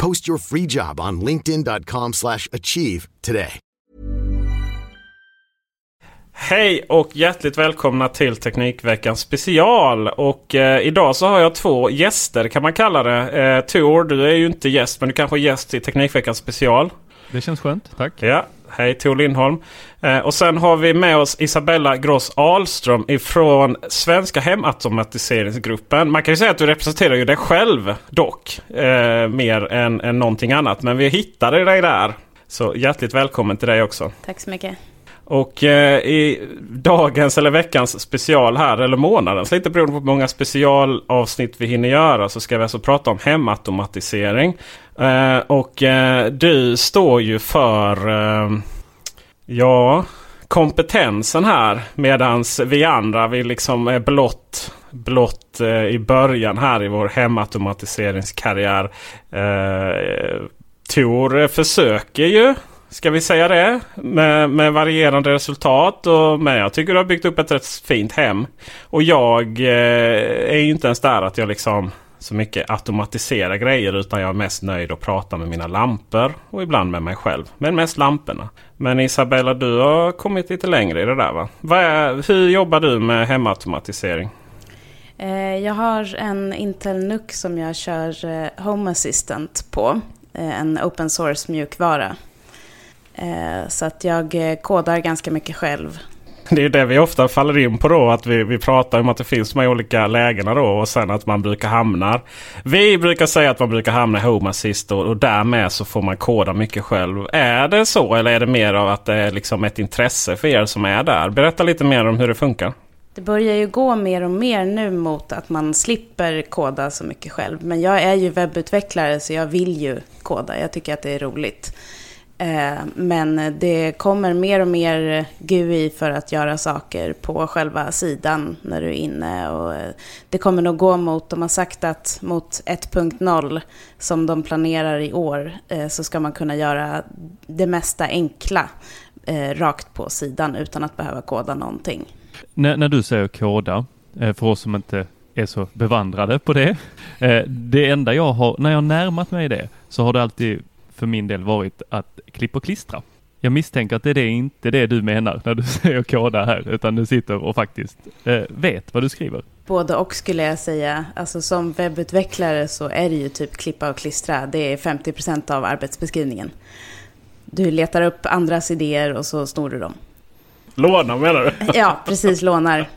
Post your free job on linkedin.com/achieve slash achieve today. Hej och hjärtligt välkomna till Teknikveckan special. Och eh, idag så har jag två gäster kan man kalla det. Eh, Tor, du är ju inte gäst men du kanske är gäst i Teknikveckan special. Det känns skönt, tack. Ja, hej Tor Lindholm. Eh, och sen har vi med oss Isabella Gross Ahlström ifrån Svenska Hemautomatiseringsgruppen. Man kan ju säga att du representerar ju dig själv dock. Eh, mer än, än någonting annat. Men vi hittade dig där. Så hjärtligt välkommen till dig också. Tack så mycket. Och eh, i dagens eller veckans special här, eller månadens, lite beroende på hur många specialavsnitt vi hinner göra, så ska vi alltså prata om hemautomatisering. Eh, och eh, du står ju för, eh, ja, kompetensen här. Medans vi andra, vi liksom är blott, blott eh, i början här i vår hemautomatiseringskarriär. Eh, Tor försöker ju Ska vi säga det? Med, med varierande resultat. Och, men jag tycker du har byggt upp ett rätt fint hem. Och jag eh, är ju inte ens där att jag liksom så mycket automatiserar grejer. Utan jag är mest nöjd att prata med mina lampor. Och ibland med mig själv. Men mest lamporna. Men Isabella du har kommit lite längre i det där va? Vad är, hur jobbar du med hemautomatisering? Eh, Jag har en Intel NUC som jag kör eh, Home Assistant på. Eh, En open source mjukvara. Eh, Så att jag eh, kodar ganska mycket själv. Det är det vi ofta faller in på då. Att vi, vi pratar om att det finns de här olika lägena då. Och sen att man brukar hamna. Vi brukar säga att man brukar hamna i Home Assist. Och, och därmed så får man koda mycket själv. Är det så? Eller är det mer av att det är liksom ett intresse för er som är där? Berätta lite mer om hur det funkar. Det börjar ju gå mer och mer nu mot att man slipper koda så mycket själv. Men jag är ju webbutvecklare så jag vill ju koda. Jag tycker att det är roligt. Eh, men det kommer mer och mer GUI för att göra saker på själva sidan när du är inne. Och eh, det kommer nog gå mot, de har sagt att mot 1.0 som de planerar i år eh, så ska man kunna göra det mesta enkla rakt på sidan utan att behöva koda någonting. När, när du säger koda, för oss som inte är så bevandrade på det. Det enda jag har, när jag har närmat mig det, så har det alltid för min del varit att klippa och klistra. Jag misstänker att det är det, inte det du menar när du säger koda här, utan du sitter och faktiskt eh, vet vad du skriver. Både och skulle jag säga. Alltså som webbutvecklare så är det ju typ klippa och klistra. Det är 50% av arbetsbeskrivningen. Du letar upp andras idéer och så snor du dem. Låna menar du? Ja, precis, lånar.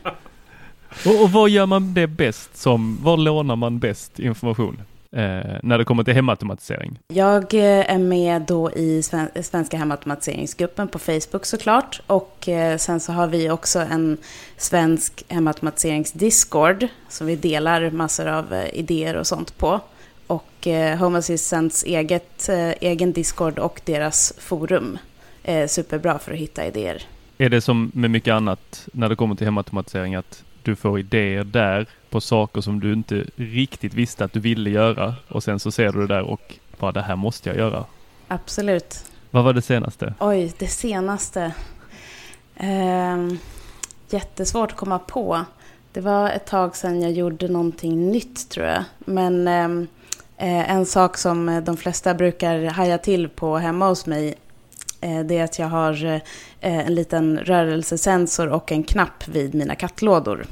Och, och vad gör man det bäst som, var lånar man bäst information? Eh, när det kommer till hemautomatisering? Jag eh, är med då i Sven- Svenska hemautomatiseringsgruppen på Facebook såklart. Och eh, sen så har vi också en svensk hemautomatiserings-discord. Som vi delar massor av eh, idéer och sånt på. Och eh, Home Assistants eget, egen discord och deras forum är superbra för att hitta idéer. Är det som med mycket annat när det kommer till hemautomatisering att du får idéer där på saker som du inte riktigt visste att du ville göra och sen så ser du det där och bara det här måste jag göra. Absolut. Vad var det senaste? Oj, det senaste. Ehm, jättesvårt att komma på. Det var ett tag sedan jag gjorde någonting nytt tror jag. Men ehm, eh, en sak som eh, de flesta brukar haja till på hemma hos mig eh, det är att jag har eh, en liten rörelsesensor och en knapp vid mina kattlådor.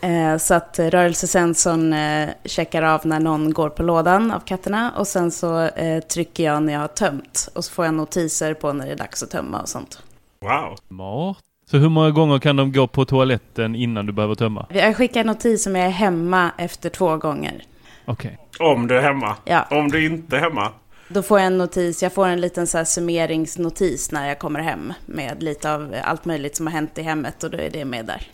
Eh, så att rörelsesensorn eh, checkar av när någon går på lådan av katterna. Och sen så eh, trycker jag när jag har tömt. Och så får jag notiser på när det är dags att tömma och sånt. Wow. Smart. Så hur många gånger kan de gå på toaletten innan du behöver tömma? Jag skickar notis om jag är hemma efter två gånger. Okej. Om du är hemma. Ja. Om du inte är hemma. Då får jag en notis, jag får en liten så här summeringsnotis när jag kommer hem. Med lite av allt möjligt som har hänt i hemmet och då är det med där.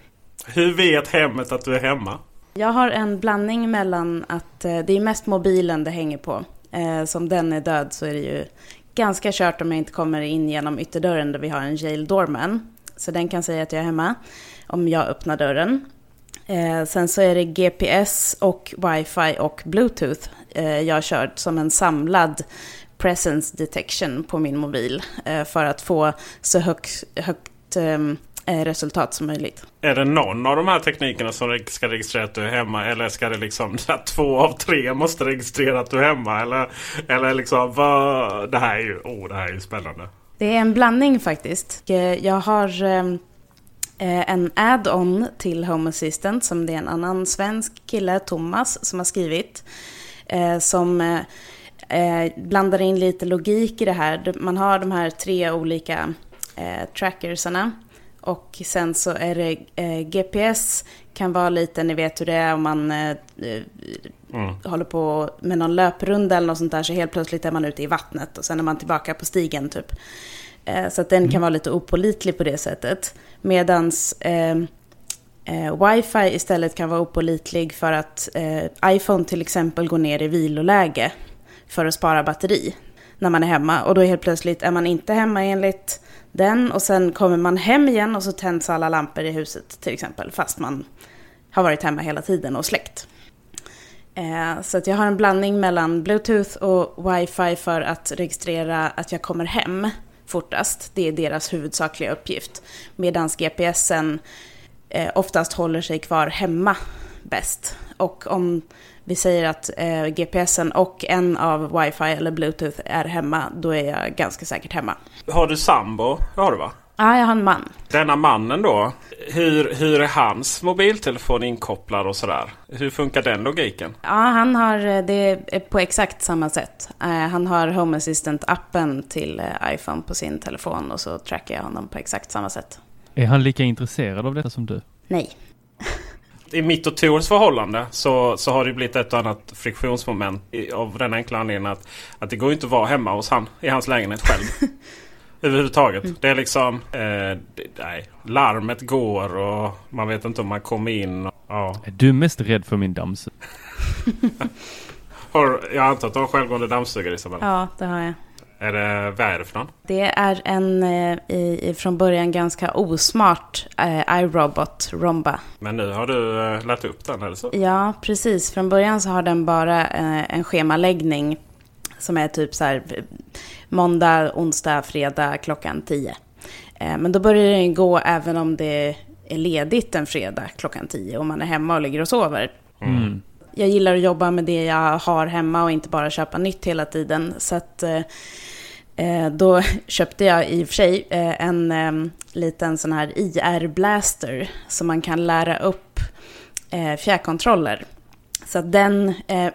Hur vet hemmet att du är hemma? Jag har en blandning mellan att eh, det är mest mobilen det hänger på. Eh, som den är död så är det ju ganska kört om jag inte kommer in genom ytterdörren där vi har en jail doorman. Så den kan säga att jag är hemma om jag öppnar dörren. Eh, sen så är det GPS och wifi och bluetooth eh, jag kör kört som en samlad presence detection på min mobil. Eh, för att få så högt, högt ehm, resultat som möjligt. Är det någon av de här teknikerna som ska registrera att du är hemma? Eller ska det liksom två av tre måste registrera att du är hemma? Eller, eller liksom vad? Det här är ju, oh, det här är ju spännande. Det är en blandning faktiskt. Eh, Jag har ehm, eh, en add-on till Home Assistant som det är en annan svensk kille, Thomas, som har skrivit. eh, Som eh, eh, blandar in lite logik i det här. Man har de här tre olika eh, trackersarna. Och sen så är det eh, GPS kan vara lite, ni vet hur det är om man eh, eh, håller på med någon löprunda eller något sånt där så helt plötsligt är man ute i vattnet och sen är man tillbaka på stigen typ. Eh, så att den kan vara lite opålitlig på det sättet. Medans eh, eh, wifi istället kan vara opålitlig för att iPhone till exempel går ner i viloläge för att spara batteri när man är hemma. Och då helt plötsligt är man inte hemma enligt den och sen kommer man hem igen och så tänds alla lampor i huset till exempel fast man har varit hemma hela tiden och släckt. Eh, Så att jag har en blandning mellan bluetooth och wifi för att registrera att jag kommer hem fortast. Det är deras huvudsakliga uppgift. Medan GPSen eh, oftast håller sig kvar hemma bäst. Och om vi säger att eh, GPSen och en av wifi eller bluetooth är hemma, då är jag ganska säkert hemma. Har du sambo? Det har du va? Ja, jag har en man. Denna mannen då. Hur, hur är hans mobiltelefon inkopplad och sådär? Hur funkar den logiken? Ja, han har eh, det är på exakt samma sätt. Eh, Han har Home Assistant-appen till eh, iPhone på sin telefon och så trackar jag honom på exakt samma sätt. Är han lika intresserad av detta som du? Nej. I mitt och Tors förhållande så, så har det blivit ett och annat friktionsmoment i, av den enkla anledningen att, att det går ju inte att vara hemma hos han i hans lägenhet själv. Överhuvudtaget. Det är liksom... Eh, det, nej, larmet går och man vet inte om man kommer in. Och, ja. Är du mest rädd för min dammsug? Har, jag antar att du har självgående dammsugare Isabel? Ja, det har jag. Är det, vad är det för någon? Det är en eh, i, i, från början ganska osmart eh, iRobot Romba. Men nu har du eh, lärt upp den, det så? Ja, precis. Från början så har den bara eh, en schemaläggning som är typ så här måndag, onsdag, fredag klockan 10. Eh, men då börjar den gå även om det är ledigt en fredag klockan 10 och man är hemma och ligger och sover. Mm. Jag gillar att jobba med det jag har hemma och inte bara köpa nytt hela tiden. Så att eh, eh då köpte jag i och för sig eh, en eh, liten sån här IR-blaster som man kan lära upp eh, fjärrkontroller. Så att den, eh,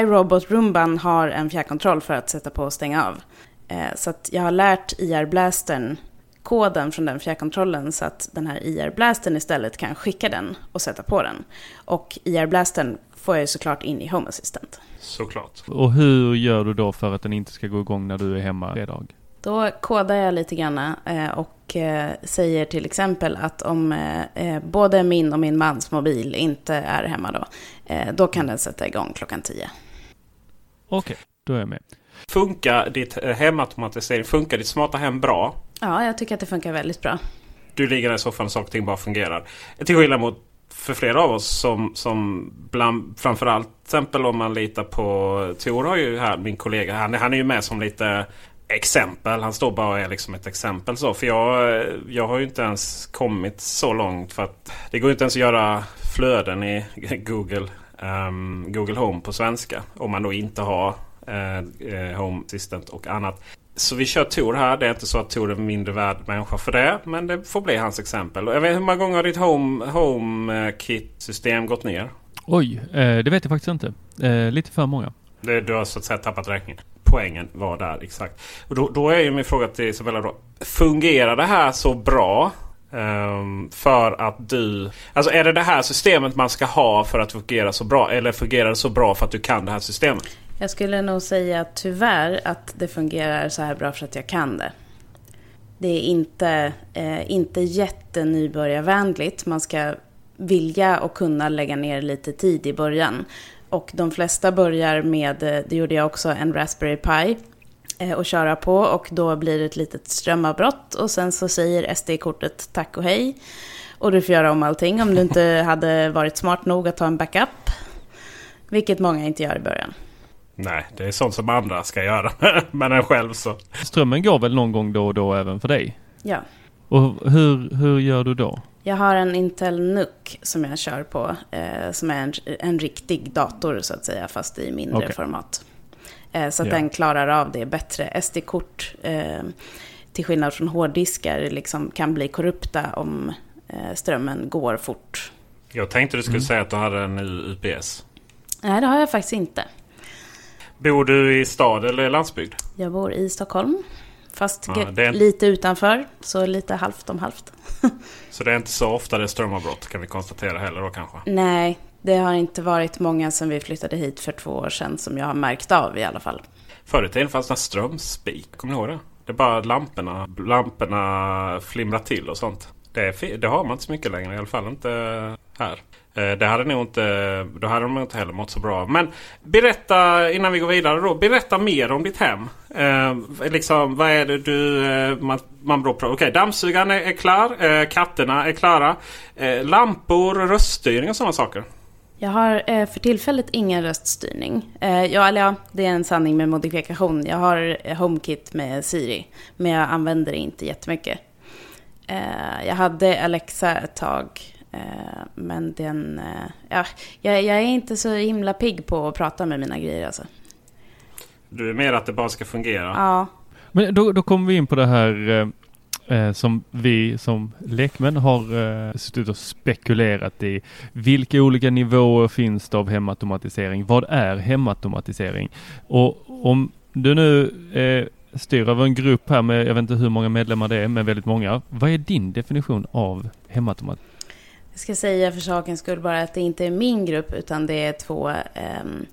iRobot Roomban har en fjärrkontroll för att sätta på och stänga av. Eh, så att jag har lärt IR-blastern koden från den fjärrkontrollen så att den här IR-blastern istället kan skicka den och sätta på den. Och IR-blastern får jag ju såklart in i Home Assistant. Såklart. Och hur gör du då för att den inte ska gå igång när du är hemma fredag? Då kodar jag lite grann eh, och eh, säger till exempel att om eh, både min och min mans mobil inte är hemma då, då kan den sätta igång klockan 10. Okej, då är jag med. Funkar ditt hemautomatisering, funkar ditt smarta hem bra? Ja, jag tycker att det funkar väldigt bra. Du ligger där i soffan och saker och ting bara fungerar. Till skillnad mot för flera av oss som, som bland, framförallt till exempel om man litar på Tor har ju här, min kollega, han, han är ju med som lite exempel. Han står bara och är liksom ett exempel så. För jag, jag har ju inte ens kommit så långt för att det går inte ens att göra flöden i Google, um, Google Home på svenska. Om man då inte har eh, eh Home Assistant och annat. Så vi kör Tor här. Det är inte så att Tor är mindre värd människa för det. Men det får bli hans exempel. Jag vet hur många gånger har ditt Home, home Kit-system gått ner? Oj, eh, det vet jag faktiskt inte. Eh, lite för många. Det, du har så att säga tappat räkningen. Poängen var där exakt. Och då, då är ju min fråga till Isabella då. Fungerar det här så bra Um, för att du... Alltså är det det här systemet man ska ha för att fungera så bra? Eller fungerar det så bra för att du kan det här systemet? Jag skulle nog säga tyvärr att det fungerar så här bra för att jag kan det. Det är inte, eh, inte jättenybörjarvänligt. Man ska vilja och kunna lägga ner lite tid i början. Och de flesta börjar med, eh, det gjorde jag också, en Raspberry Pi eh, och köra på och då blir det ett litet strömavbrott och sen så säger SD-kortet tack och hej. Och du får göra om allting om du inte hade varit smart nog att ta en backup. Vilket många inte gör i början. Nej, det är sånt som andra ska göra. Men en själv så. Strömmen går väl någon gång då och då även för dig? Ja. Och hur, hur gör du då? Jag har en Intel NUC som jag kör på. Eh, som är en, en riktig dator så att säga, fast i mindre okay. format. Eh, så att ja. den klarar av det bättre. SD-kort, eh, till skillnad från hårddiskar, liksom kan bli korrupta om eh, strömmen går fort. Jag tänkte du skulle mm. säga att du hade en UPS. Nej, det har jag faktiskt inte. Bor du i stad eller landsbygd? Jag bor i Stockholm. Fast ja, är... lite utanför, så lite halvt om halvt. så det är inte så ofta det är strömavbrott kan vi konstatera heller då kanske? Nej, det har inte varit många som vi flyttade hit för två år sedan som jag har märkt av i alla fall. Förr i tiden fanns det strömspik, kommer ni ihåg det? Det är bara lamporna, lamporna flimrar till och sånt. Det, det, har man inte så mycket längre, i alla fall inte här. Eh, det hade nog inte, då hade de inte heller mått så bra. Men berätta innan vi går vidare då. Berätta mer om ditt hem. Eh, liksom, vad är det du... Eh, man, man. Okej, okay, dammsugaren är, är klar. Eh, katterna är klara. Eh, lampor, röststyrning och sådana saker. Jag har eh, för tillfället ingen röststyrning. Eh, ja, eller ja, det är en sanning med modifikation. Jag har eh, HomeKit med Siri. Men jag använder det inte jättemycket. Eh, jag hade Alexa ett tag. Eh, men den, eh, ja, jag, jag, är inte så himla pigg på att prata med mina grejer alltså. Du är mer att det bara ska fungera? Ja. Men då, då kommer vi in på det här eh, eh som vi som lekmän har eh, suttit och spekulerat i. Vilka olika nivåer finns det av hemautomatisering? Vad är hemautomatisering? Och om du nu eh, styr över en grupp här med, jag vet inte hur många medlemmar det är, men väldigt många. Vad är din definition av hemautomatisering? Jag ska säga för sakens skull bara att det inte är min grupp utan det är två ehm,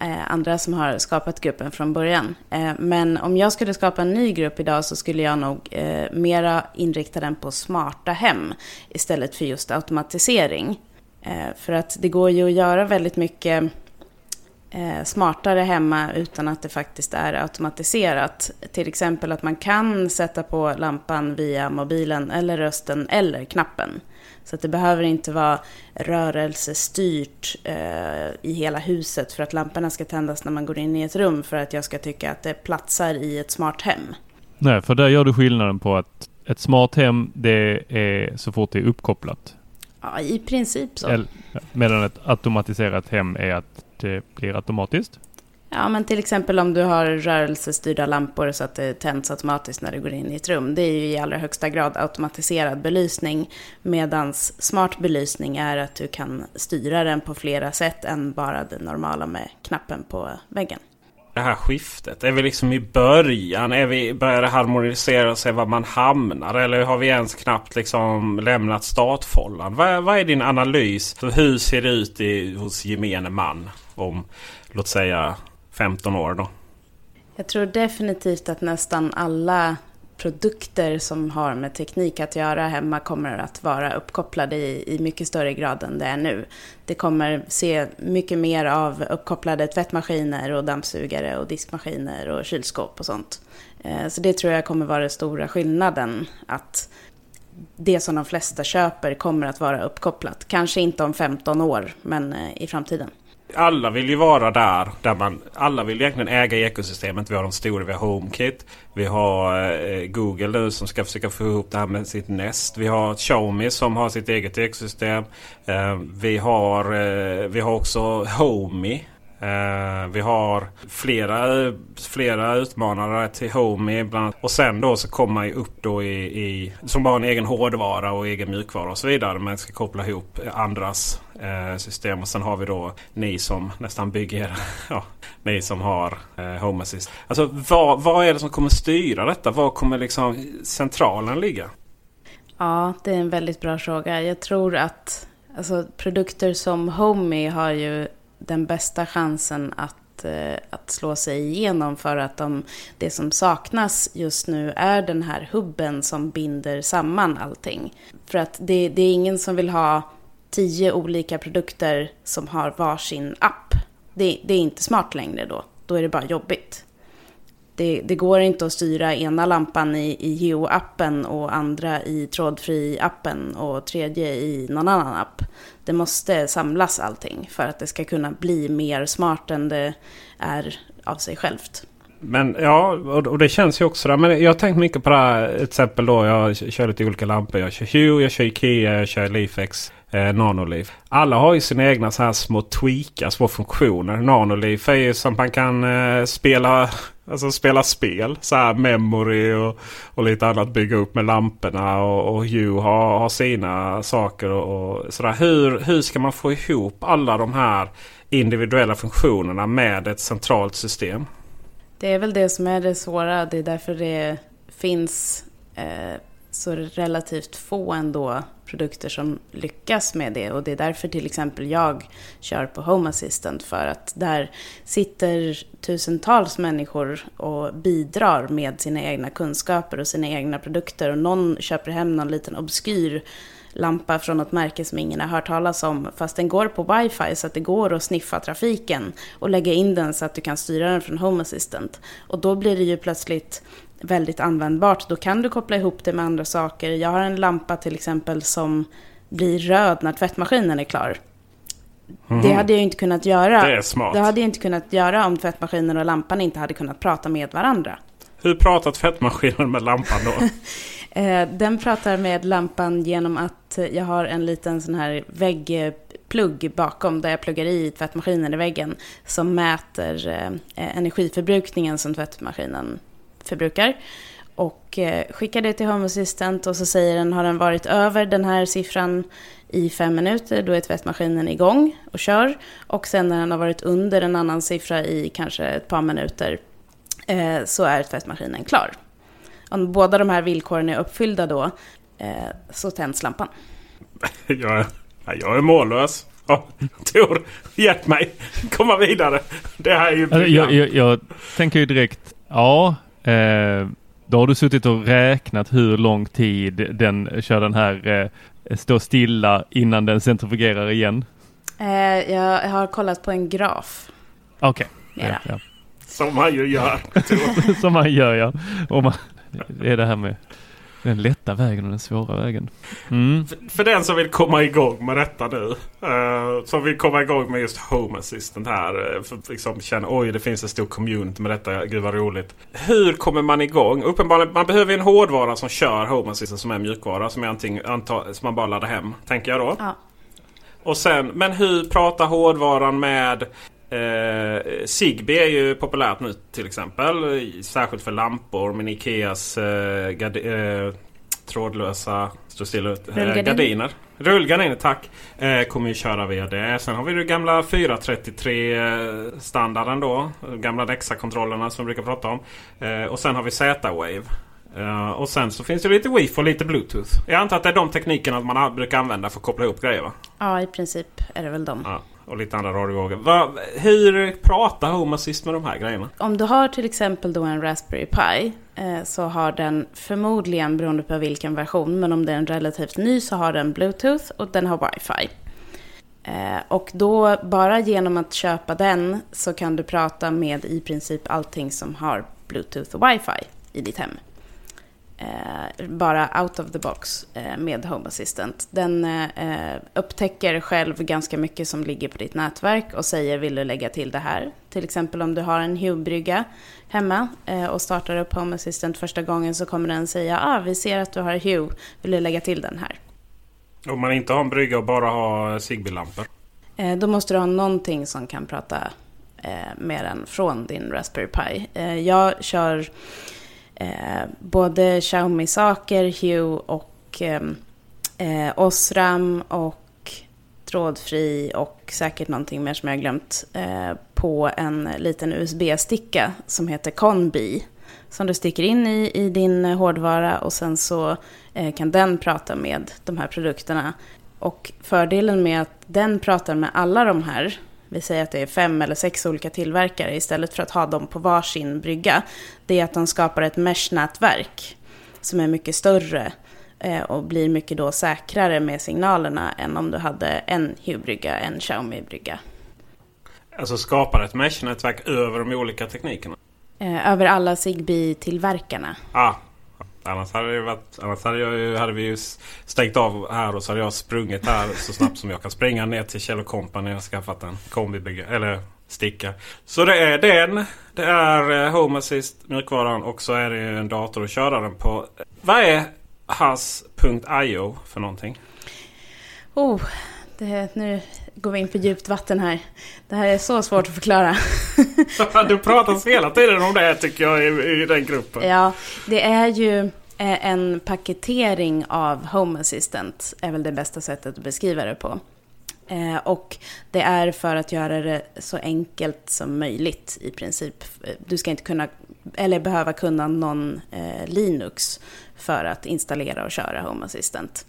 eh, andra som har skapat gruppen från början. Eh, men om jag skulle skapa en ny grupp idag så skulle jag nog eh, mera inrikta den på smarta hem istället för just automatisering. Eh, för att det går ju att göra väldigt mycket eh, smartare hemma utan att det faktiskt är automatiserat. Till exempel att man kan sätta på lampan via mobilen eller rösten eller knappen. Så att det behöver inte vara rörelsestyrt eh, i hela huset för att lamporna ska tändas när man går in i ett rum för att jag ska tycka att det platsar i ett smart hem. Nej, för där gör du skillnaden på att ett smart hem det är så fort det är uppkopplat. Ja, i princip så. Medan ett automatiserat hem är att det blir automatiskt. Ja, men till exempel om du har rörelsestyrda lampor så att det tänds automatiskt när du går in i ett rum. Det är ju i allra högsta grad automatiserad belysning. Medan smart belysning är att du kan styra den på flera sätt än bara det normala med knappen på väggen. Det här skiftet, är vi liksom i början? Är vi, börjar det harmonisera sig var man hamnar? Eller har vi ens knappt liksom lämnat startfållan? Vad, vad är din analys? Hur ser det ut i, hos gemene man? Om, låt säga 15 år då? Jag tror definitivt att nästan alla produkter som har med teknik att göra hemma kommer att vara uppkopplade i, i mycket större grad än det är nu. Det kommer se mycket mer av uppkopplade tvättmaskiner och dammsugare och diskmaskiner och kylskåp och sånt. Eh, så det tror jag kommer vara den stora skillnaden. Att det som de flesta köper kommer att vara uppkopplat. Kanske inte om 15 år, men eh, i framtiden alla vill ju vara där. där man, alla vill egentligen äga ekosystemet. Vi har de stora. Vi har HomeKit. Vi har eh, Google nu som ska försöka få ihop det här med sitt Nest. Vi har Xiaomi som har sitt eget ekosystem. Eh, vi, har, eh, vi har också Homey. Eh, vi har flera, flera utmanare till Homey. Bland annat. Och sen då så kommer man ju upp då i, i som bara en egen hårdvara och egen mjukvara och så vidare. Men ska koppla ihop andras eh, system. Och sen har vi då ni som nästan bygger, ja, ni som har eh, Home Assist. Alltså vad, vad är det som kommer styra detta? Var kommer liksom centralen ligga? Ja, det är en väldigt bra fråga. Jag tror att alltså, produkter som Homey har ju den bästa chansen att, eh, att slå sig igenom för att de, det som saknas just nu är den här hubben som binder samman allting. För att det, det är ingen som vill ha tio olika produkter som har varsin app. Det, det är inte smart längre då. Då är det bara jobbigt. Det, det, går inte att styra ena lampan i, i Geo-appen och andra i trådfri-appen och tredje i någon annan app. Det måste samlas allting för att det ska kunna bli mer smart än det är av sig självt. Men ja, och det känns ju också där. Men jag har tänkt mycket på det här. Till exempel då jag kör lite olika lampor. Jag kör Hue, jag kör Ikea, jag kör Leafex eh, Nanoliv. Alla har ju sina egna så här små tweakar, små funktioner. Nanoliv är ju som man kan eh, spela, alltså spela spel. Så här memory och, och lite annat bygga upp med lamporna. Och, och har, har sina saker. Och, och sådär. Hur, hur ska man få ihop alla de här individuella funktionerna med ett centralt system? Det är väl det som är det svåra. Det är därför det finns eh, så relativt få ändå produkter som lyckas med det. Och det är därför till exempel jag kör på Home Assistant. För att där sitter tusentals människor och bidrar med sina egna kunskaper och sina egna produkter. Och någon köper hem någon liten obskyr lampa från något märke som ingen har hört talas om. Fast den går på wifi så att det går att sniffa trafiken och lägga in den så att du kan styra den från Home Assistant. Och då blir det ju plötsligt väldigt användbart. Då kan du koppla ihop det med andra saker. Jag har en lampa till exempel som blir röd när tvättmaskinen är klar. Mm. Det hade jag inte kunnat göra. Det är smart. Det hade jag inte kunnat göra om tvättmaskinen och lampan inte hade kunnat prata med varandra. Hur pratar tvättmaskinen med lampan då? Eh, den pratar med lampan genom att jag har en liten sån här väggplugg bakom där jag pluggar i tvättmaskinen i väggen som mäter eh, energiförbrukningen som tvättmaskinen förbrukar. Och eh, skickar det till Home Assistant och så säger den, har den varit över den här siffran i fem minuter, då är tvättmaskinen igång och kör. Och sen när den har varit under en annan siffra i kanske ett par minuter eh, så är tvättmaskinen klar. Om båda de här villkoren är uppfyllda då eh, så tänds lampan. Jag är, jag är mållös. Ja, Tor, hjälp mig komma vidare. Det här är ju alltså, jag, jag, jag tänker ju direkt, ja, Eh, då har du suttit och räknat hur lång tid den kör den här eh, stå stilla innan den centrifugerar igen? Eh, jag har kollat på en graf. Okej. Okay. Ja, ja. Som man ju gör. Som man gör ja. Och man, det är det här med den lätta vägen och den svåra vägen. Mm. För, för, den som vill komma igång med detta nu. Uh, som vill komma igång med just Home Assistant här. Uh, för liksom känna oj det finns en stor community med detta. Gud vad roligt. Hur kommer man igång? Uppenbarligen man behöver en hårdvara som kör Home Assistant som är mjukvara. Som, är anting, anta, som man bara laddar hem. Tänker jag då. Ja. Och sen, men hur pratar hårdvaran med Eh, Zigbee är ju populärt nu till exempel. Särskilt för lampor. Men Ikeas eh, eh, trådlösa stå stilla, eh, gardiner. Rullgardiner, tack. Eh, kommer ju köra via det. Sen har vi den gamla 433 eh, standarden då. Gamla Nexa-kontrollerna som vi brukar prata om. Och sen har vi Z-Wave. Uh, och sen så finns det lite Wi-Fi och lite Bluetooth. Jag antar att det är de teknikerna man brukar använda för att koppla ihop grejer va? Ja, i princip är det väl de. Ja och lite andra radiovågor. hur pratar Home Assist med de här grejerna? Om du har till exempel då en Raspberry Pi eh, så har den förmodligen, beroende på vilken version, men om det är en relativt ny så har den Bluetooth och den har Wi-Fi. Eh, och då, bara genom att köpa den så kan du prata med i princip allting som har Bluetooth och Wi-Fi i ditt hem eh, bara out of the box eh, med Home Assistant. Den eh, upptäcker själv ganska mycket som ligger på ditt nätverk och säger vill du lägga till det här. Till exempel om du har en Hue-brygga hemma eh, och startar upp Home Assistant första gången så kommer den säga ah, vi ser att du har Hue, vill du lägga till den här? Om man inte har en brygga och bara har Zigbee-lampor? Eh, då måste du ha någonting som kan prata eh, med den från din Raspberry Pi. Jag kör eh, både Xiaomi-saker, Hue och ehm, eh, Osram och trådfri och säkert någonting mer som jag har glömt eh, på en liten USB-sticka som heter Conbi som du sticker in i, i din hårdvara och sen så eh, kan den prata med de här produkterna. Och fördelen med att den pratar med alla de här, vi säger att det är fem eller sex olika tillverkare istället för att ha dem på varsin brygga, det är att de skapar ett mesh-nätverk som är mycket större eh, och blir mycket då säkrare med signalerna än om du hade en Hue-brygga, en Xiaomi-brygga. Alltså skapar ett mesh-nätverk över de olika teknikerna? Eh, över alla Zigbee-tillverkarna. Ah, annars hade, det varit, annars hade, jag, hade vi ju stängt av här och så hade jag sprungit här så snabbt som jag kan springa ner till Kjell Company och skaffat en kombibygge, eller sticka. Så det är den. Det är eh, Home Assist mjukvaran och så är det en dator att köra den på. Vad är has.io för någonting? Oh, det, nu går vi in på djupt vatten här. Det här är så svårt att förklara. du pratar hela tiden om det tycker jag i, i den gruppen. Ja, det är ju eh, en paketering av Home Assistant. är väl det bästa sättet att beskriva det på. Eh, och det är för att göra det så enkelt som möjligt i princip. Du ska inte kunna, eller behöva kunna någon eh, Linux för att installera och köra Home Assistant.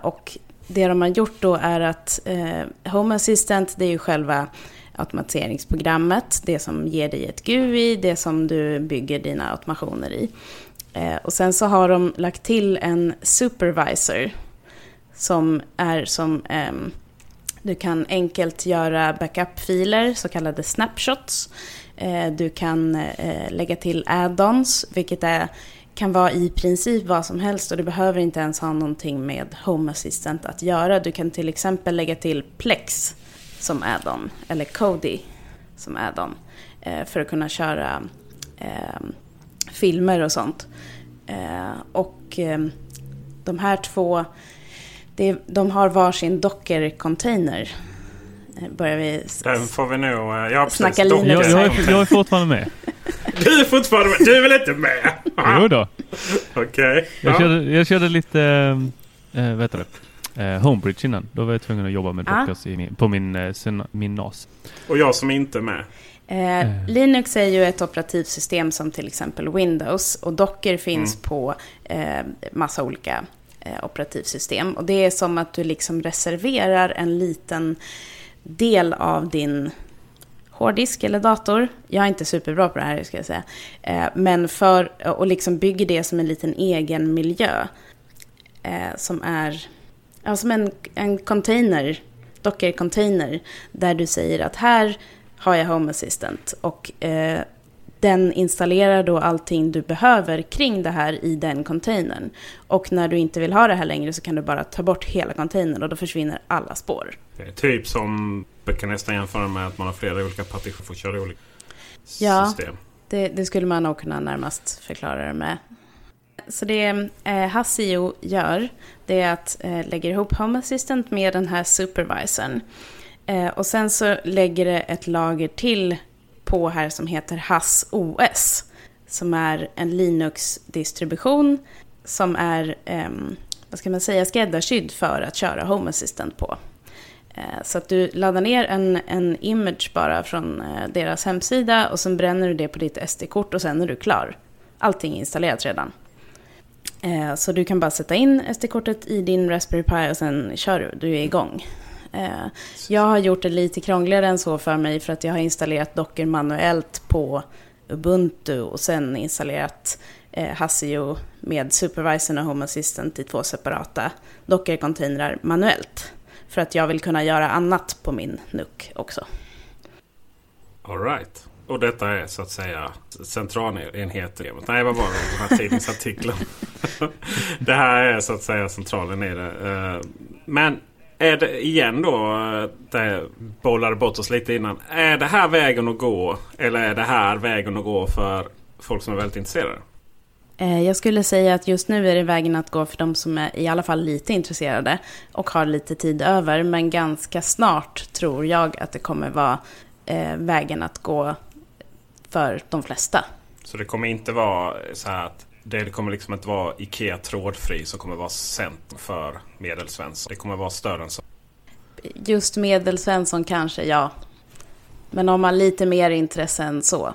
och det de har gjort då är att eh, Home Assistant, det är ju själva automatiseringsprogrammet, det som ger dig ett GUI, det som du bygger dina automationer i. Eh, och sen så har de lagt till en supervisor som är som eh, du kan enkelt göra backup-filer, så kallade snapshots. Eh, du kan eh, lägga till add-ons, vilket är kan vara i princip vad som helst och du behöver inte ens ha någonting med Home Assistant att göra. Du kan till exempel lägga till Plex som add-on eller Kodi som add-on eh, för att kunna köra eh, filmer och sånt. Eh, och eh, de här två, det, de har varsin Docker-container. Eh, börjar vi Den får vi nog... Eh, ja, snacka Linux. Jag, jag, är, jag är fortfarande med. Du är fortfarande med. Du är väl inte med? Jo då. Okej. Okay. Jag, ja. jag körde lite, äh, vad heter det? Äh, Homebridge innan. Då var jag tvungen att jobba med ah. Dockers min, på min, äh, min NAS. Och jag som inte är med. Eh, Linux är ju ett operativsystem som till exempel Windows och Docker finns mm. på eh, massa olika eh, operativsystem. Och det är som att du liksom reserverar en liten del av din hårddisk eller dator. Jag är inte superbra på det här, ska jag säga. Eh, men för, och liksom bygger det som en liten egen miljö. Eh, som är ja, som en, en container, Docker-container. Där du säger att här har jag Home Assistant. Och eh, den installerar då allting du behöver kring det här i den containern. Och när du inte vill ha det här längre så kan du bara ta bort hela containern och då försvinner alla spår. Typ som jag kan nästan jämföra med att man har flera olika partitioner för att köra olika ja, system. Det, det skulle man nog kunna närmast förklara det med. Så det eh, Hasio gör, det är att eh, lägga ihop Home Assistant med den här supervisorn. Eh, och sen så lägger det ett lager till på här som heter Hass OS. Som är en Linux-distribution som är, eh, vad ska man säga, skräddarsydd för att köra Home Assistant på. Eh, så att du laddar ner en, en image bara från eh, deras hemsida och sen bränner du det på ditt SD-kort och sen är du klar. Allting är installerat redan. Eh, så du kan bara sätta in SD-kortet i din Raspberry Pi och sen kör du, du är igång. Jag har gjort det lite krångligare än så för mig för att jag har installerat Docker manuellt på Ubuntu och sen installerat Hasio med Supervisor och Home Assistant i två separata Docker-containrar manuellt. För att jag vill kunna göra annat på min NUC också. Alright. Och detta är så att säga centralenheten. Nej, vad var det? Den här tidningsartikeln. det här är så att säga centralen i det. Eh, men är det igen då, eh, det bollade bort oss lite innan. Är det här vägen att gå? Eller är det här vägen att gå för folk som är väldigt intresserade? Eh, jag skulle säga att just nu är det vägen att gå för de som är i alla fall lite intresserade och har lite tid över. Men ganska snart tror jag att det kommer vara eh, vägen att gå för de flesta. Så det kommer inte vara så här att det kommer liksom inte vara IKEA trådfri som kommer vara centrum för medelsvensson. Det kommer vara större än så. Just medelsvensson kanske, ja. Men om man lite mer intresse än så.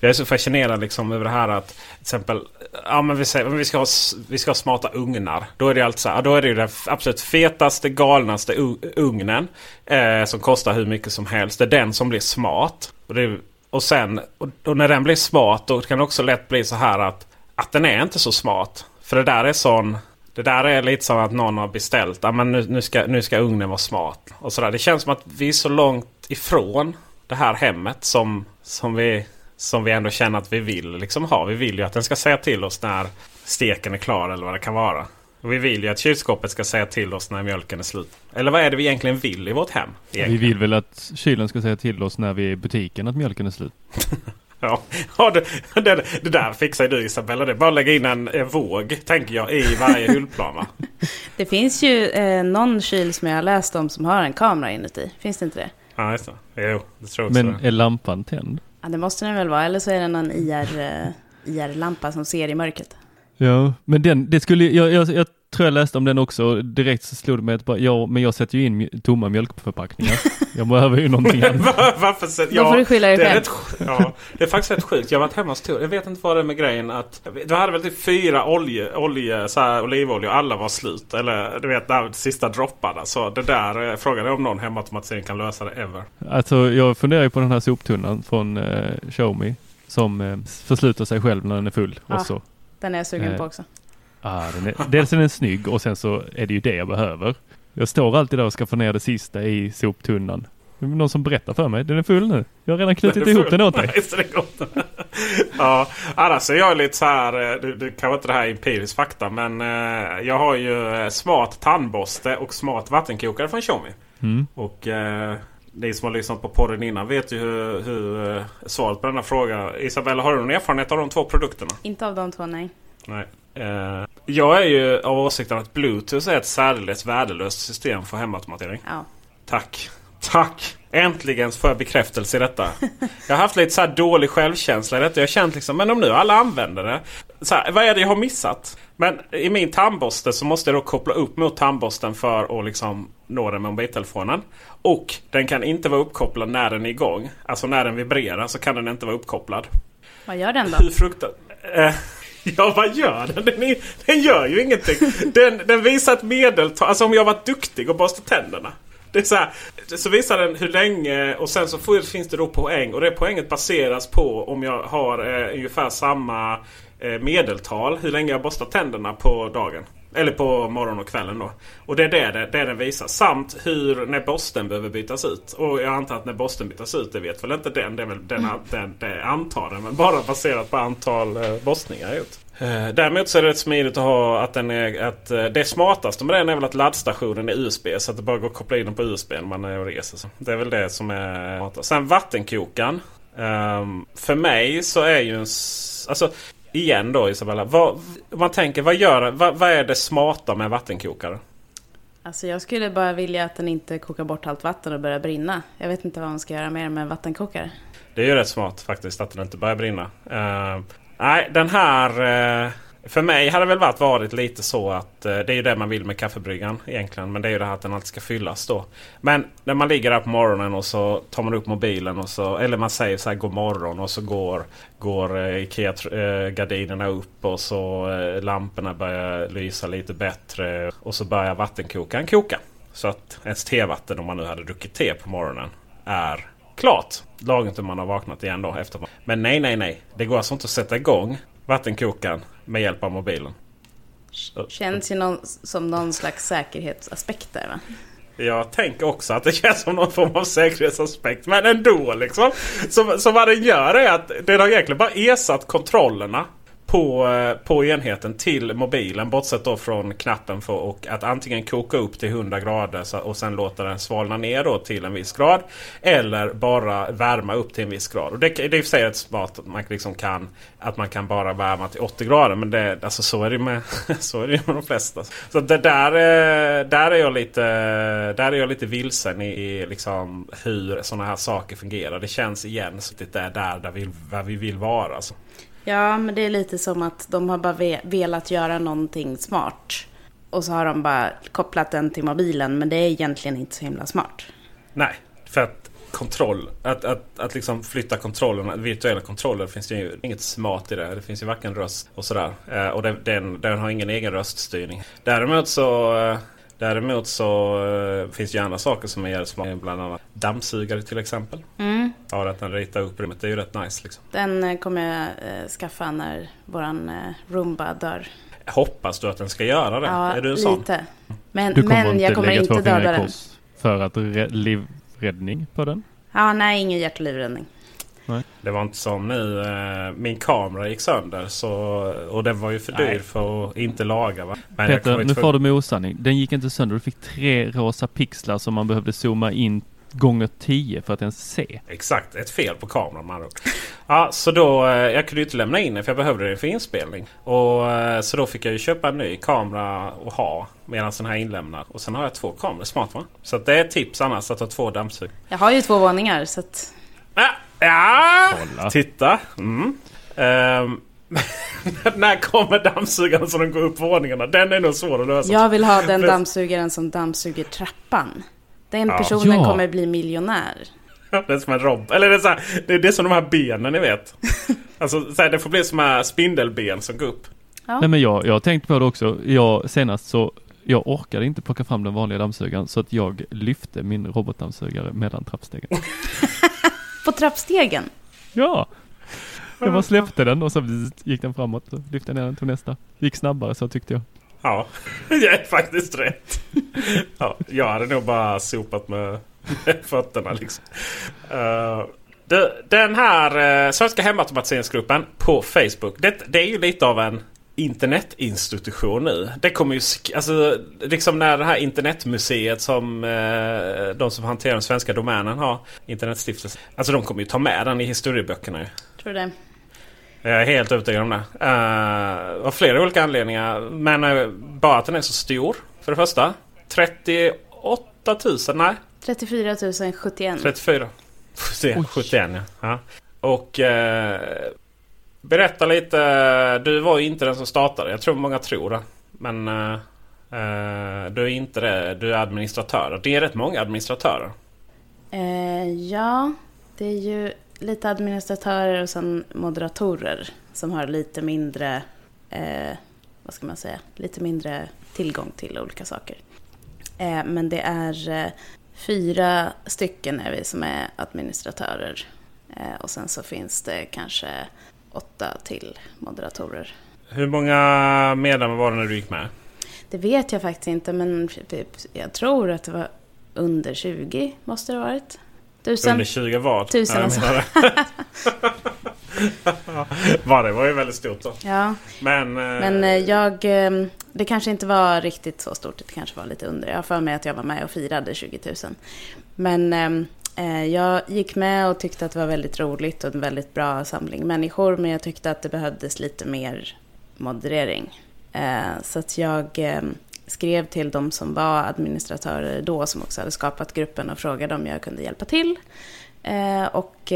Jag är så fascinerad liksom över det här att till exempel ja, men vi, säger, vi, ska ha, vi ska ha smarta ugnar. Då är det alltså, ja, då är det den absolut fetaste, galnaste ugnen eh, som kostar hur mycket som helst. Det är den som blir smart. Och, det, och sen och, och, när den blir smart då kan det också lätt bli så här att, att den är inte så smart. För det där är sån det där är lite som att någon har beställt. Ja, men nu, nu, ska, nu ska ugnen vara smart. Och så där. Det känns som att vi är så långt ifrån det här hemmet som, som vi som vi ändå känner att vi vill liksom ha. Vi vill ju att den ska säga till oss när steken är klar eller vad det kan vara. Och vi vill ju att kylskåpet ska säga till oss när mjölken är slut. Eller vad är det vi egentligen vill i vårt hem? Egentligen? Vi vill väl att kylen ska säga till oss när vi är i butiken att mjölken är slut. ja, ja det, det, det, där fixar du Isabella. Det är bara att lägga in en, våg, tänker jag, i varje hyllplan va? Det finns ju eh, någon kyl som jag har läst om som har en kamera inuti. Finns det inte det? Ja, just det. Jo, det tror jag också Men är lampan tänd? Ja, det måste den väl vara. Eller så är det någon IR, eh, IR-lampa som ser i mörkret. Ja, men den, det skulle, jag, jag, jag tror jag läste om den också. Direkt så slog det mig att bara, ja, men jag sätter ju in tomma mjölkförpackningar. jag behöver ju någonting annat. Varför sätter, ja, får du skylla dig det är själv. rätt, ja, det är faktiskt rätt sjukt. Jag har varit hemma hos Tor. Jag vet inte vad det är med grejen att du hade väl typ fyra olje, olje, så här, olivolja och alla var slut. Eller du vet, där sista dropparna. Så det där, eh, frågan är om någon hemautomatisering kan lösa det ever. Alltså jag funderar ju på den här soptunnan från eh, Xiaomi. Som eh, försluter sig själv när den är full. Ja. Och så. Den är jag sugen Eh, på också. Ah, den är, dels är den snygg och sen så är det ju det jag behöver. Jag står alltid där och ska få ner det sista i soptunnan. Det är någon som berättar för mig. Den är full nu. Jag har redan knutit ihop den åt dig. Ja, annars är jag lite så här. Du, du kanske inte det här är empirisk fakta. Men eh, jag har ju eh, smart tandborste och smart vattenkokare från Xiaomi. Mm. Och eh, ni som har lyssnat på podden innan vet ju hur, hur eh, svaret på denna fråga. Isabella, har du någon erfarenhet av de två produkterna? Inte av de två, nej. Nej. Eh, jag är ju av åsikten att Bluetooth är ett särdeles värdelöst system för hemautomatisering. Ja. Tack. Tack! Äntligen får jag bekräftelse i detta. Jag har haft lite så här dålig självkänsla i detta. Jag har känt liksom, men om nu alla använder det. Så här, vad är det jag har missat? Men i min tandborste så måste jag då koppla upp mot tandborsten för att liksom nå den med mobiltelefonen. Och den kan inte vara uppkopplad när den är igång. Alltså när den vibrerar så kan den inte vara uppkopplad. Vad gör den då? Hur fruktat... Eh, Ja, vad gör den? Den, är, den gör ju ingenting. Den, den visar ett medeltal. Alltså om jag varit duktig och borstat tänderna. Det är så, här, så visar den hur länge och sen så får, finns det då poäng. Och det poänget baseras på om jag har eh, ungefär samma eh, medeltal. Hur länge jag borstar tänderna på dagen. Eller på morgonen och kvällen då. Och det är det, det, det den visar. Samt hur när borsten behöver bytas ut. Och jag antar att när borsten bytas ut, det vet väl inte den. Det är väl den, den, det antar den. Men bara baserat på antal eh, borstningar jag gjort. Eh, däremot så är det rätt smidigt att ha att den är att eh, det smartaste med den är väl att laddstationen är USB. Så att det bara går att koppla in den på USB när man är och reser. Så det är väl det som är smartast. Sen vattenkokaren. Um, för mig så är ju en... Alltså igen då Isabella. Vad, om man tänker vad gör vad, vad är det smarta med vattenkokare? Alltså jag skulle bara vilja att den inte kokar bort allt vatten och börjar brinna. Jag vet inte vad man ska göra mer med en vattenkokare. Det är ju rätt smart faktiskt att den inte börjar brinna. Uh, nej, den här... eh, för mig hade det väl varit, varit lite så att eh, det är ju det man vill med kaffebryggan egentligen. Men det är ju det här att den alltid ska fyllas då. Men när man ligger där på morgonen och så tar man upp mobilen och så... Eller man säger så här god morgon och så går, går eh, Ikea-gardinerna eh, upp och så lamporna börjar lysa lite bättre. Och så börjar vattenkokaren koka. Så att ens tevatten om man nu hade druckit te på morgonen är klart. Lagom till man har vaknat igen då efter. Men nej, nej, nej. Det går alltså inte att sätta igång vattenkokaren med hjälp av mobilen. Känns ju någon, som någon slags säkerhetsaspekt där va? Jag tänker också att det känns som någon form av säkerhetsaspekt. Men ändå liksom. Så, så vad den gör är att den har egentligen bara ersatt kontrollerna på, eh, på enheten till mobilen. Bortsett då från knappen för och att antingen koka upp till 100 grader så, och sen låta den svalna ner då till en viss grad. Eller bara värma upp till en viss grad. Och det, det är i och för sig smart att man liksom kan att man kan bara värma till 80 grader. Men det, alltså så är det med, så är det med de flesta. Så det där, eh, där, är jag lite, där är jag lite vilsen i, i liksom hur sådana här saker fungerar. Det känns igen så det är där, där, vi, där vi vill vara. Alltså. Ja, men det är lite som att de har bara velat göra någonting smart. Och så har de bara kopplat den till mobilen, men det är egentligen inte så himla smart. Nej, för att kontroll, att, att, att liksom flytta kontrollerna, virtuella kontroller finns det ju inget smart i det. Det finns ju varken röst och sådär. Eh, och den, den, den har ingen egen röststyrning. Däremot så eh, Däremot så eh, finns det ju andra saker som är jävligt smarta. Bland annat dammsugare till exempel. Mm. Ja, att den ritar upp rummet. Det är ju rätt nice liksom. Den eh, kommer jag eh, skaffa när våran Roomba dör. Hoppas du att den ska göra det? Ja, är du en sån? lite. Men, Du kommer men inte jag kommer lägga två inte fingrar döda i den. kors för att re- livräddning på den? Ja, nej, ingen hjärt och livräddning. Det var inte som nu. Eh, min kamera gick sönder. Så, och den var ju för dyr Nej. för att inte laga. Va? Men Peter, nu tvungen- får du med osanning. Den gick inte sönder. Du fick tre rosa pixlar som man behövde zooma in gånger tio för att ens se. Exakt, ett fel på kameran ord. Ja, så då, eh, jag kunde ju inte lämna in den för jag behövde den för inspelning. Och, eh, så då fick jag ju köpa en ny kamera och ha medan den här är inlämnad. Och sen har jag två kameror, smart va? Så att det är ett tips annars att ha två dammsugare. Jag har ju två våningar, så att... Ja, ja. Kolla. titta. Mm. Ehm, när kommer dammsugaren som de går upp våningarna? Den är nog svår att lösa. Jag vill ha den dammsugaren som dammsuger trappan. Den Ja. personen Ja. kommer bli miljonär. Det är som en rob. Eller det är, så här, det är det är som de här benen ni vet. Alltså så här, det får bli som här spindelben som går upp. Ja. Nej men jag, jag har tänkt på det också. Jag senast så jag orkade inte plocka fram den vanliga dammsugaren så att jag lyfte min robotdammsugare mellan trappstegen. På trappstegen. Ja! Jag bara släppte den och så gick den framåt. Så lyfte jag ner den till nästa. Gick snabbare så tyckte jag. Ja, det är faktiskt rätt. Ja, jag hade nog bara sopat med fötterna liksom. Uh, det, den här uh, Svenska Hemautomatiseringsgruppen på Facebook. Det, det är ju lite av en internetinstitution nu. Det kommer ju, alltså liksom när det här internetmuseet som eh, de som hanterar den svenska domänen har. Internetstiftelsen. Alltså de kommer ju ta med den i historieböckerna ju. Tror du det? Jag är helt övertygad om det. Uh, av flera olika anledningar. Men eh, bara att den är så stor. För det första. 38 000, nej 34 071. 34. 71, 71 ja. ja. Och eh, berätta lite. Du var ju inte den som startade. Jag tror många tror det. Men eh, eh, du är inte det. Du är administratör. Det är rätt många administratörer. Eh, ja, det är ju lite administratörer och sen moderatorer som har lite mindre eh, vad ska man säga, lite mindre tillgång till olika saker. Eh, men det är eh, fyra stycken är vi som är administratörer. Och sen så finns det kanske åtta till moderatorer. Hur många medlemmar var det när du gick med? Det vet jag faktiskt inte, men typ, jag tror att det var under 20 måste det ha varit. Tusen. Under 20 vad? Tusen alltså. var det var ju väldigt stort då. Ja. Men, Men eh, jag... Eh, det kanske inte var riktigt så stort. Det kanske var lite under. Jag har för mig att jag var med och firade 20 000. Men eh, Eh, jag gick med och tyckte att det var väldigt roligt och en väldigt bra samling människor. Men jag tyckte att det behövdes lite mer moderering. Eh, så att jag eh, skrev till de som var administratörer då, som också hade skapat gruppen och frågade om jag kunde hjälpa till. Och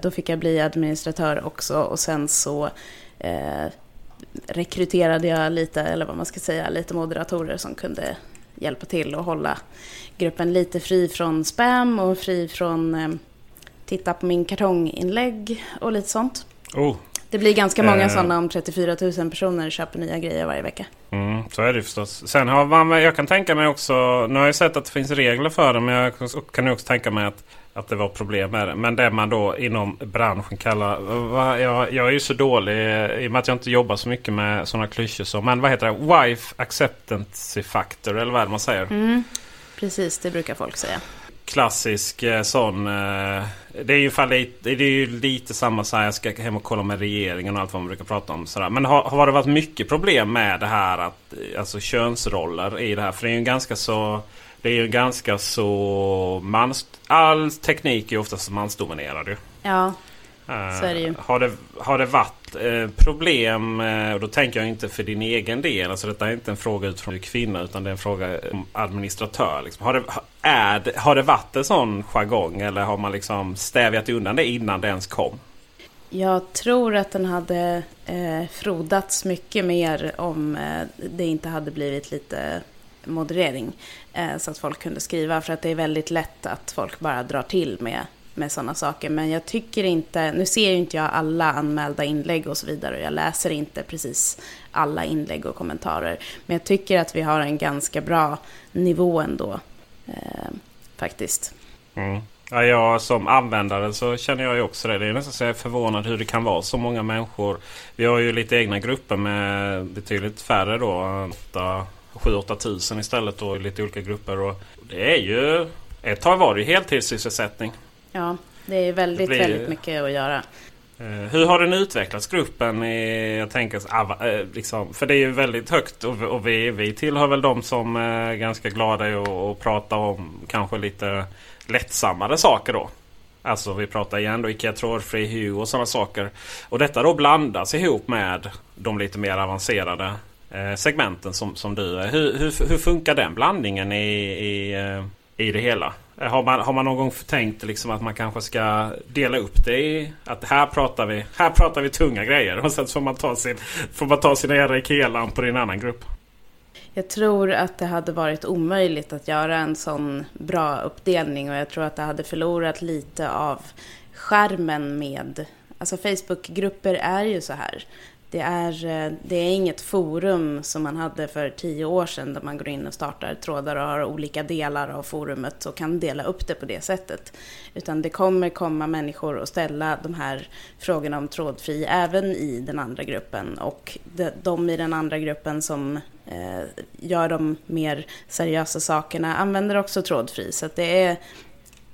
då fick jag bli administratör också och sen så rekryterade jag lite, eller vad man ska säga, lite moderatorer som kunde hjälpa till och hålla gruppen lite fri från spam och fri från eh, titta på min kartonginlägg och lite sånt. Oh. Det blir ganska många eh. sådana om 34 000 personer köper nya grejer varje vecka. Mm, så är det förstås. Sen har man, jag kan tänka mig också, nu har jag sett att det finns regler för det, men jag kan också tänka mig att att det var problem med det. Men det man då inom branschen kallar... Va, jag, jag är ju så dålig i och med att jag inte jobbar så mycket med sådana klyschor som... Men vad heter det? Wife acceptance factor eller vad är det man säger? Mm, precis, det brukar folk säga. Klassisk eh, sån... Eh, det är ju, fall lite, det är ju lite samma så här, jag ska hem och kolla med regeringen och allt vad man brukar prata om. Sådär. Men har, har det varit mycket problem med det här att... Eh, alltså könsroller i det här? För det är ju ganska så... Det är ju ganska så... Mans, all teknik är ju oftast mansdominerad ju. Ja, det ju. Uh, har, det, har det varit uh, problem, uh, och då tänker jag inte för din egen del. Alltså detta är inte en fråga utifrån kvinna utan det är en fråga om administratör. Liksom. Har, det, är det, har det varit en sån jargong eller har man liksom stävjat undan det innan det ens kom? Jag tror att den hade eh, frodats mycket mer om eh, det inte hade blivit lite moderering. Eh, så att folk kunde skriva. För att det är väldigt lätt att folk bara drar till med, med sådana saker. Men jag tycker inte, nu ser ju inte jag alla anmälda inlägg och så vidare. Och jag läser inte precis alla inlägg och kommentarer. Men jag tycker att vi har en ganska bra nivå ändå. Eh, faktiskt. Mm. Ja, jag som användare så känner jag ju också det. Det är nästan så jag är förvånad hur det kan vara så många människor. Vi har ju lite egna grupper med betydligt färre då. 7-8 tusen istället då i lite olika grupper. Och det är ju... Ett tag var det ju heltidssysselsättning. Ja, det är väldigt, det blir, väldigt mycket att göra. Eh, hur har den utvecklats gruppen? I, jag tänker, eh, liksom, för det är ju väldigt högt och, vi, vi tillhör väl de som är ganska glada i att prata om kanske lite lättsammare saker då. Alltså vi pratar igen då Ikea trådfri hue och sådana saker. Och detta då blandas ihop med de lite mer avancerade Eh, segmenten som, som du är. Hur, hur, hur funkar den blandningen i, i, eh, i det hela? Eh, har man, har man någon gång tänkt liksom att man kanske ska dela upp det i att här pratar vi, här pratar vi tunga grejer och sen får man ta, sin, får man ta sina jädra Ikea-lampor i en annan grupp? Jag tror att det hade varit omöjligt att göra en sån bra uppdelning och jag tror att det hade förlorat lite av skärmen med... Alltså Facebookgrupper är ju så här. Det är, eh, det är inget forum som man hade för tio år sedan där man går in och startar trådar och har olika delar av forumet och kan dela upp det på det sättet. Utan det kommer komma människor och ställa de här frågorna om trådfri även i den andra gruppen. Och de i den andra gruppen som eh, gör de mer seriösa sakerna använder också trådfri. Så det är,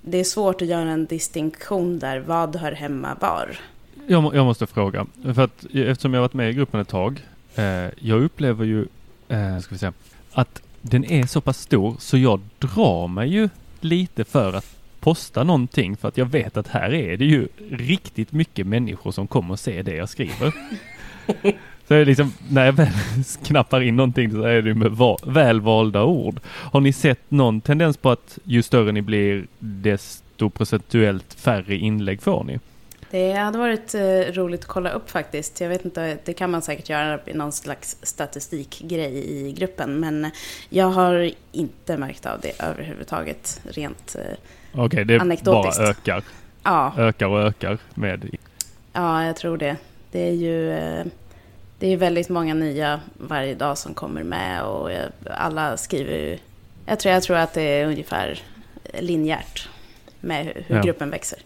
det är svårt att göra en distinktion där. Vad hör hemma var? Jag, jag, måste fråga, för att eftersom jag varit med i gruppen ett tag, eh, jag upplever ju, eh, ska vi säga, att den är så pass stor så jag drar mig ju lite för att posta någonting för att jag vet att här är det ju riktigt mycket människor som kommer ser det jag skriver. Så är liksom, när jag väl knappar in någonting så är det med va välvalda ord. Har ni sett någon tendens på att ju större ni blir desto procentuellt färre inlägg får ni? Det hade varit eh, roligt att kolla upp faktiskt. Jag vet inte, det kan man säkert göra i någon slags statistikgrej i gruppen. Men jag har inte märkt av det överhuvudtaget, rent eh, Okej, okay, det anekdotiskt. bara ökar? Ja. Ökar och ökar med? Ja, jag tror det. Det är ju... Eh, det är väldigt många nya varje dag som kommer med och alla skriver jag tror, jag tror att det är ungefär linjärt med hur ja. gruppen växer.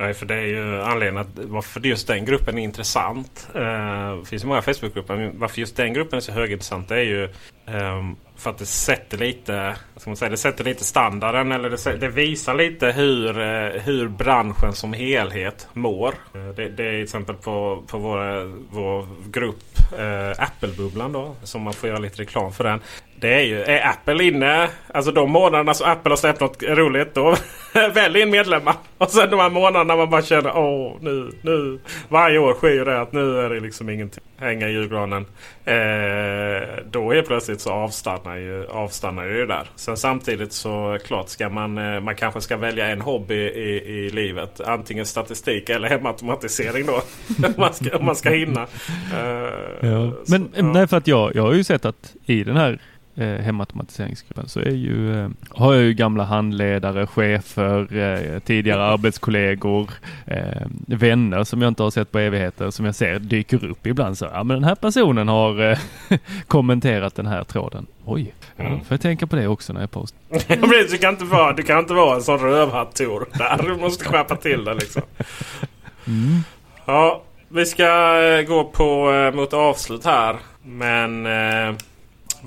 Nej, för det är ju anledningen att varför just den gruppen är intressant. Eh, det finns ju många Facebookgrupper. Men varför just den gruppen är så högintressant det är ju ehm, för att det sätter lite, ska man säga, det sätter lite standarden. Eller det, det visar lite hur, eh, hur branschen som helhet mår. Eh, det, det, är till exempel på, på vår, vår grupp Apple-bubblan då. Som man får göra lite reklam för den. Det är ju, är Apple inne, alltså de månaderna som Apple har släppt något roligt då välj in medlemmar. Och sen de här månaderna man bara känner åh nu, nu. Varje år sker ju det att nu är det liksom ingenting. Hänga i julgranen. Eh, då är plötsligt så avstannar ju, avstannar ju det där. Sen samtidigt så klart ska man, eh, man kanske ska välja en hobby i, i livet. Antingen statistik eller hemautomatisering då. om, man ska, om man ska hinna. Eh, ja. Men så, nej för att jag, jag har ju sett att i den här eh, hemautomatiseringsgruppen så är ju, eh, har jag ju gamla handledare, chefer, eh, tidigare arbetskollegor, eh, vänner som jag inte har sett på evigheter som jag ser dyker upp ibland. Så ja men den här personen har eh, kommenterat den här tråden. Oj, mm. får jag tänka på det också när jag postar. du, kan inte vara, du kan inte vara en sån rövhatt Tor. Du måste skärpa till det liksom. Mm. Ja, vi ska eh, gå på, mot avslut här. Men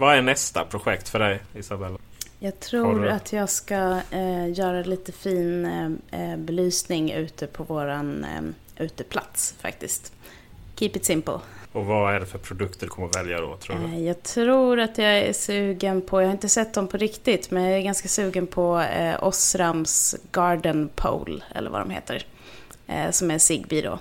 vad är nästa projekt för dig Isabella? Jag tror att jag ska eh, göra lite fin eh, eh, belysning ute på våran eh, uteplats faktiskt. Keep it simple. Och vad är det för produkter du kommer att välja då? Tror du? Eh, jag tror att jag är sugen på, jag har inte sett dem på riktigt, men jag är ganska sugen på eh, Osrams Garden Pole, eller vad de heter. Eh, som är Zigbee då.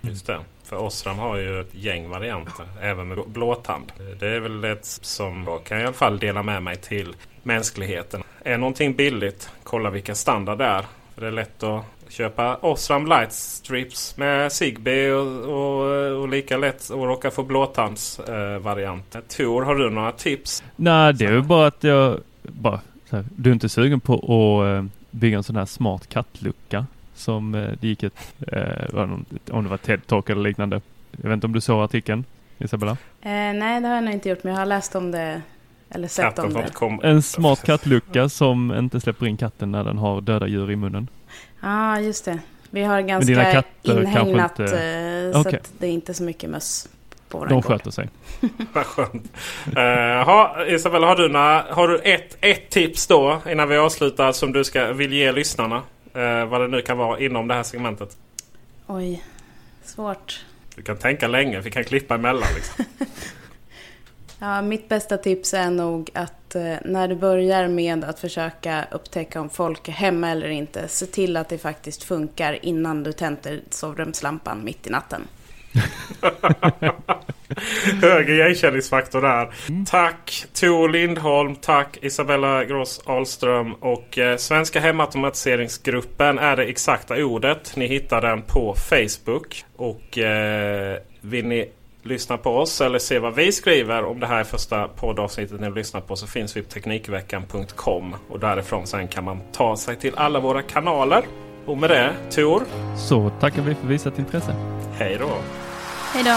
Just det. För Osram har ju ett gäng varianter. Även med blåtand. Det är väl ett som jag kan i alla fall dela med mig till mänskligheten. Är någonting billigt, kolla vilken standard det är. För det är lätt att köpa Osram Light Strips med Zigbee och, och, och lika lätt att råka få blåtandsvarianten. Eh, Tor, har du några tips? Nej, det är ju bara att jag bara, här, du är inte sugen på att eh, bygga en sån här smart kattlucka som eh, det gick ett, eh, om det var TED-talk eller liknande. Jag vet inte om du såg artikeln, Isabella? Eh, nej, det har jag nog inte gjort, men jag har läst om det eller sett Katten om det. Kom. En smart kattlucka som inte släpper in katten när den har döda djur i munnen. Ja, ah, just det. Vi har ganska inhägnat inte... så okay. att det är inte så mycket möss på De sköter sig. Vad skönt. Uh, Isabella, har du, några, har du ett, ett tips då innan vi avslutar som du ska, vill ge lyssnarna? Eh, vad det nu kan vara inom det här segmentet. Oj, svårt. Du kan tänka länge, vi kan klippa emellan. Liksom. ja, mitt bästa tips är nog att eh, när du börjar med att försöka upptäcka om folk är hemma eller inte, se till att det faktiskt funkar innan du tänder sovrumslampan mitt i natten. Hög igenkänningsfaktor där. Mm. Tack Tor Lindholm. Tack Isabella Gross Ahlström. Och eh, Svenska Hemautomatiseringsgruppen är det exakta ordet. Ni hittar den på Facebook. Och eh, vill ni lyssna på oss eller se vad vi skriver om det här är första poddavsnittet ni lyssnar på så finns vi på Teknikveckan.com. Och därifrån sen kan man ta sig till alla våra kanaler. Och med det, Tor. Så tackar vi för visat intresse. Hej då. Hej då.